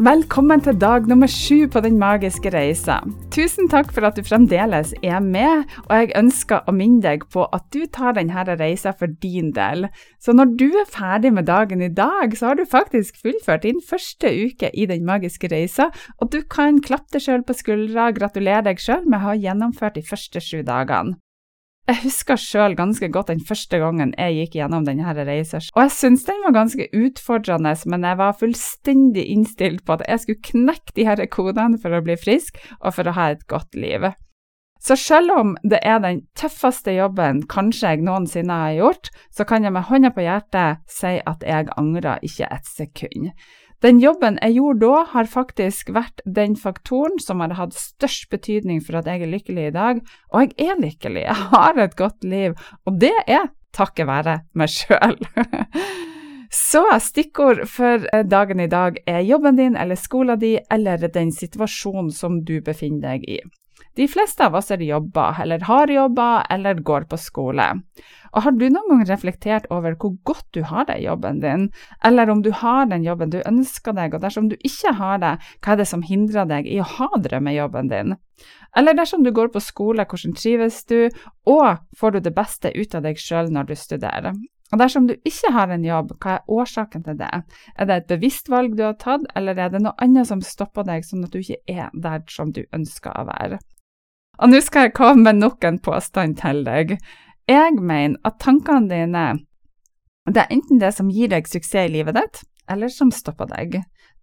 Velkommen til dag nummer sju på Den magiske reisa. Tusen takk for at du fremdeles er med, og jeg ønsker å minne deg på at du tar denne reisa for din del. Så når du er ferdig med dagen i dag, så har du faktisk fullført din første uke i Den magiske reisa, og du kan klappe deg sjøl på skuldra og gratulere deg sjøl med å ha gjennomført de første sju dagene. Jeg husker sjøl ganske godt den første gangen jeg gikk gjennom denne reisa, og jeg syntes den var ganske utfordrende, men jeg var fullstendig innstilt på at jeg skulle knekke de her kodene for å bli frisk og for å ha et godt liv. Så selv om det er den tøffeste jobben kanskje jeg noensinne har gjort, så kan jeg med hånda på hjertet si at jeg angrer ikke et sekund. Den jobben jeg gjorde da, har faktisk vært den faktoren som har hatt størst betydning for at jeg er lykkelig i dag. Og jeg er lykkelig, jeg har et godt liv, og det er takket være meg sjøl. Så stikkord for eh, dagen i dag er jobben din eller skolen din eller den situasjonen som du befinner deg i. De fleste av oss er jobber, eller har jobber, eller går på skole. Og Har du noen gang reflektert over hvor godt du har det i jobben din, eller om du har den jobben du ønsker deg, og dersom du ikke har det, hva er det som hindrer deg i å ha drømmejobben din? Eller dersom du går på skole, hvordan trives du, og får du det beste ut av deg sjøl når du studerer? Og dersom du ikke har en jobb, hva er årsaken til det? Er det et bevisst valg du har tatt, eller er det noe annet som stopper deg, sånn at du ikke er der som du ønsker å være? Og nå skal jeg komme med nok en påstand til deg. Jeg mener at tankene dine det er enten det som gir deg suksess i livet ditt, eller som stopper deg.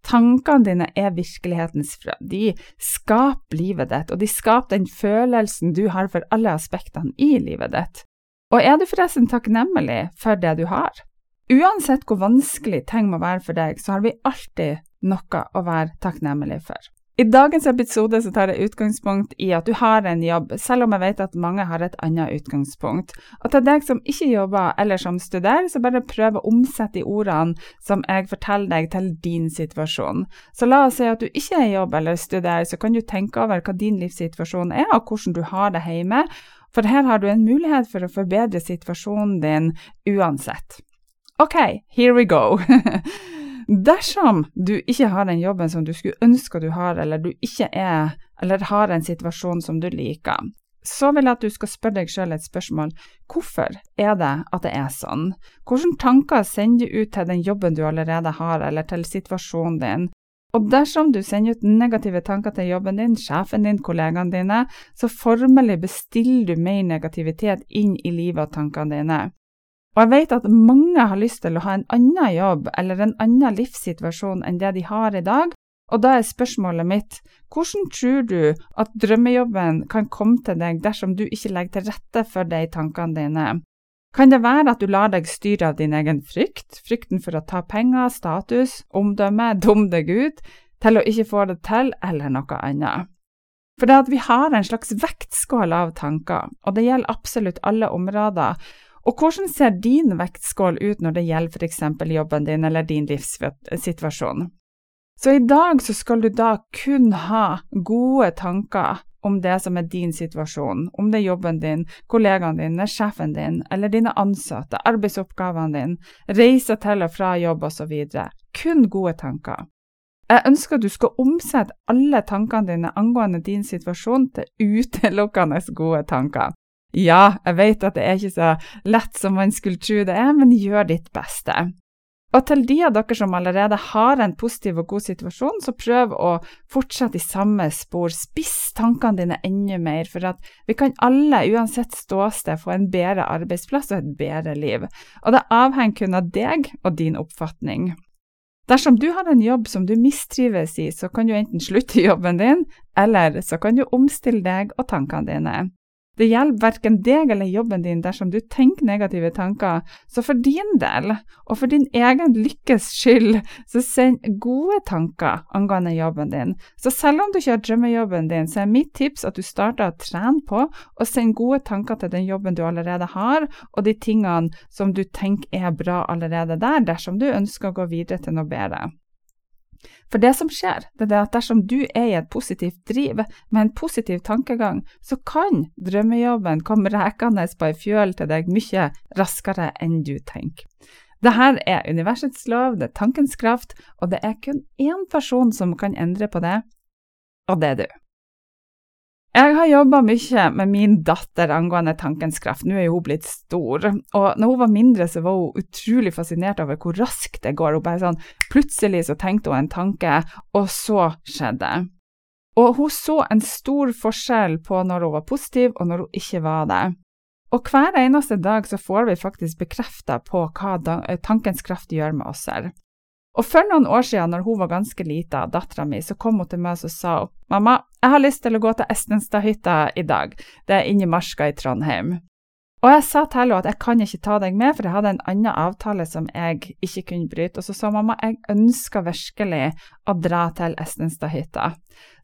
Tankene dine er virkelighetens frø. De skaper livet ditt, og de skaper den følelsen du har for alle aspektene i livet ditt. Og er du forresten takknemlig for det du har? Uansett hvor vanskelig ting må være for deg, så har vi alltid noe å være takknemlig for. I dagens episode så tar jeg utgangspunkt i at du har en jobb, selv om jeg vet at mange har et annet utgangspunkt. Og til deg som ikke jobber eller som studerer, så bare prøv å omsette de ordene som jeg forteller deg, til din situasjon. Så la oss si at du ikke er i jobb eller studerer, så kan du tenke over hva din livssituasjon er, og hvordan du har det hjemme. For her har du en mulighet for å forbedre situasjonen din uansett. OK, here we go. Dersom du ikke har den jobben som du skulle ønske du har, eller du ikke er, eller har en situasjon som du liker, så vil jeg at du skal spørre deg selv et spørsmål. Hvorfor er det at det er sånn? Hvilke tanker sender du ut til den jobben du allerede har, eller til situasjonen din? Og dersom du sender ut negative tanker til jobben din, sjefen din, kollegaene dine, så formelig bestiller du mer negativitet inn i livet og tankene dine. Og jeg vet at mange har lyst til å ha en annen jobb eller en annen livssituasjon enn det de har i dag, og da er spørsmålet mitt hvordan tror du at drømmejobben kan komme til deg dersom du ikke legger til rette for det i tankene dine? Kan det være at du lar deg styre av din egen frykt, frykten for å ta penger, status, omdømme, dum deg ut, til å ikke få det til, eller noe annet? For det at vi har en slags vektskål av tanker, og det gjelder absolutt alle områder, og hvordan ser din vektskål ut når det gjelder f.eks. jobben din eller din livssituasjon? Så i dag så skal du da kun ha gode tanker om det som er din situasjon, om det er jobben din, kollegaene dine, sjefen din eller dine ansatte, arbeidsoppgavene dine, reiser til og fra jobb osv. Kun gode tanker. Jeg ønsker at du skal omsette alle tankene dine angående din situasjon til utelukkende gode tanker. Ja, jeg vet at det er ikke så lett som man skulle tro det er, men gjør ditt beste. Og til de av dere som allerede har en positiv og god situasjon, så prøv å fortsette i samme spor. Spiss tankene dine enda mer, for at vi kan alle, uansett ståsted, få en bedre arbeidsplass og et bedre liv. Og det avhenger kun av deg og din oppfatning. Dersom du har en jobb som du mistrives i, så kan du enten slutte i jobben din, eller så kan du omstille deg og tankene dine. Det hjelper verken deg eller jobben din dersom du tenker negative tanker, så for din del, og for din egen lykkes skyld, så send gode tanker angående jobben din. Så selv om du ikke har drømmejobben din, så er mitt tips at du starter å trene på å sende gode tanker til den jobben du allerede har, og de tingene som du tenker er bra allerede der, dersom du ønsker å gå videre til noe bedre. For det som skjer, det er at dersom du er i et positivt driv, med en positiv tankegang, så kan drømmejobben komme rekende på ei fjøl til deg mye raskere enn du tenker. Dette er universets lov, det er tankens kraft, og det er kun én person som kan endre på det, og det er du. Jeg har jobba mye med min datter angående tankens kraft. Nå er hun blitt stor, og når hun var mindre, så var hun utrolig fascinert over hvor raskt det går. Hun bare sånn, Plutselig så tenkte hun en tanke, og så skjedde det. Og hun så en stor forskjell på når hun var positiv, og når hun ikke var det. Og hver eneste dag så får vi faktisk bekrefta på hva tankens kraft gjør med oss her. Og for noen år siden, når hun var ganske lita, dattera mi, så kom hun til meg og sa hun, mamma, jeg har lyst til å gå til Estenstadhytta i dag, det er inni Marska i Trondheim. Og jeg sa til henne at jeg kan ikke ta deg med, for jeg hadde en annen avtale som jeg ikke kunne bryte. Og så sa mamma jeg ønsker virkelig å dra til Estenstadhytta.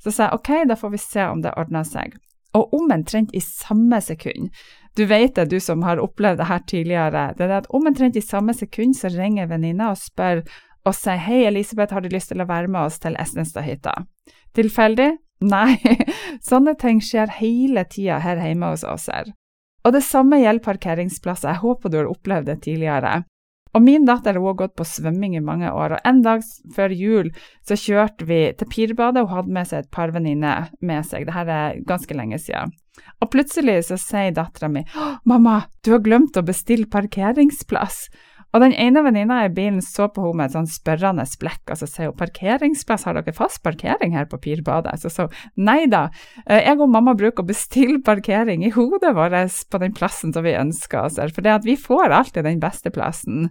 Så sa jeg ok, da får vi se om det ordner seg. Og omtrent i samme sekund du vet det, du som har opplevd det her tidligere. det er at Omtrent i samme sekund så ringer venninna og spør og sier hei, Elisabeth, har du lyst til å være med oss til Esnestadhytta? Tilfeldig? Nei, sånne ting skjer hele tida her hjemme hos oss her. Og det samme gjelder parkeringsplasser, jeg håper du har opplevd det tidligere. Og min datter har gått på svømming i mange år, og en dag før jul så kjørte vi til Pirbadet hun hadde med seg et par venninner med seg, dette er ganske lenge siden. Og plutselig så sier dattera mi, mamma, du har glemt å bestille parkeringsplass. Og den ene venninna i bilen så på henne med et sånn spørrende blikk, og så sier hun parkeringsplass, har dere fast parkering her på Pirbadet? Så sa hun nei da, eh, jeg og mamma bruker å bestille parkering i hodet vårt på den plassen som vi ønsker oss, for det at vi får alltid den beste plassen.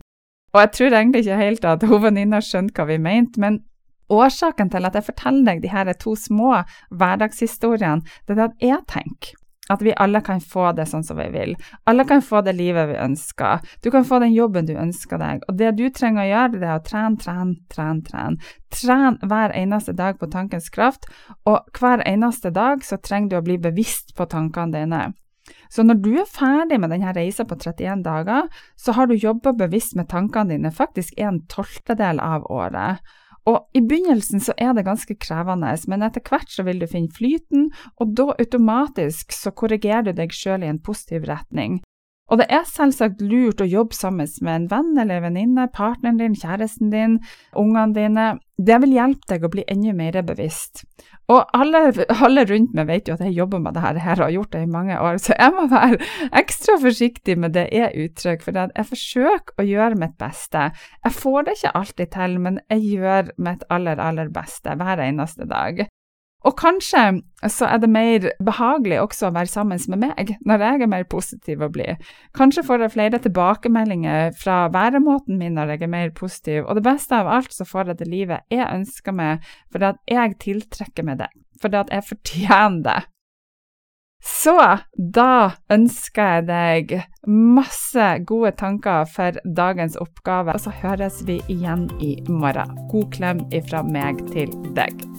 Og jeg tror egentlig ikke helt at hun venninna skjønte hva vi mente, men årsaken til at jeg forteller deg de her to små hverdagshistoriene, det er at jeg tenker at vi alle kan få det sånn som vi vil. Alle kan få det livet vi ønsker. Du kan få den jobben du ønsker deg. Og det du trenger å gjøre, det er å trene, trene, trene, trene. Tren hver eneste dag på tankens kraft, og hver eneste dag så trenger du å bli bevisst på tankene dine. Så når du er ferdig med denne reisa på 31 dager, så har du jobba bevisst med tankene dine faktisk en tolvtedel av året. Og I begynnelsen så er det ganske krevende, men etter hvert så vil du finne flyten, og da automatisk så korrigerer du deg sjøl i en positiv retning. Og det er selvsagt lurt å jobbe sammen med en venn eller venninne, partneren din, kjæresten din, ungene dine. Det vil hjelpe deg å bli enda mer bevisst. Og alle, alle, rundt meg vet jo at jeg jobber med dette her og har gjort det i mange år, så jeg må være ekstra forsiktig med det jeg uttrykker, for jeg forsøker å gjøre mitt beste. Jeg får det ikke alltid til, men jeg gjør mitt aller, aller beste hver eneste dag. Og kanskje så er det mer behagelig også å være sammen med meg når jeg er mer positiv og blid. Kanskje får jeg flere tilbakemeldinger fra væremåten min når jeg er mer positiv, og det beste av alt så får jeg det livet jeg ønsker meg, fordi at jeg tiltrekker meg det, fordi at jeg fortjener det. Så da ønsker jeg deg masse gode tanker for dagens oppgave, og så høres vi igjen i morgen. God klem ifra meg til deg.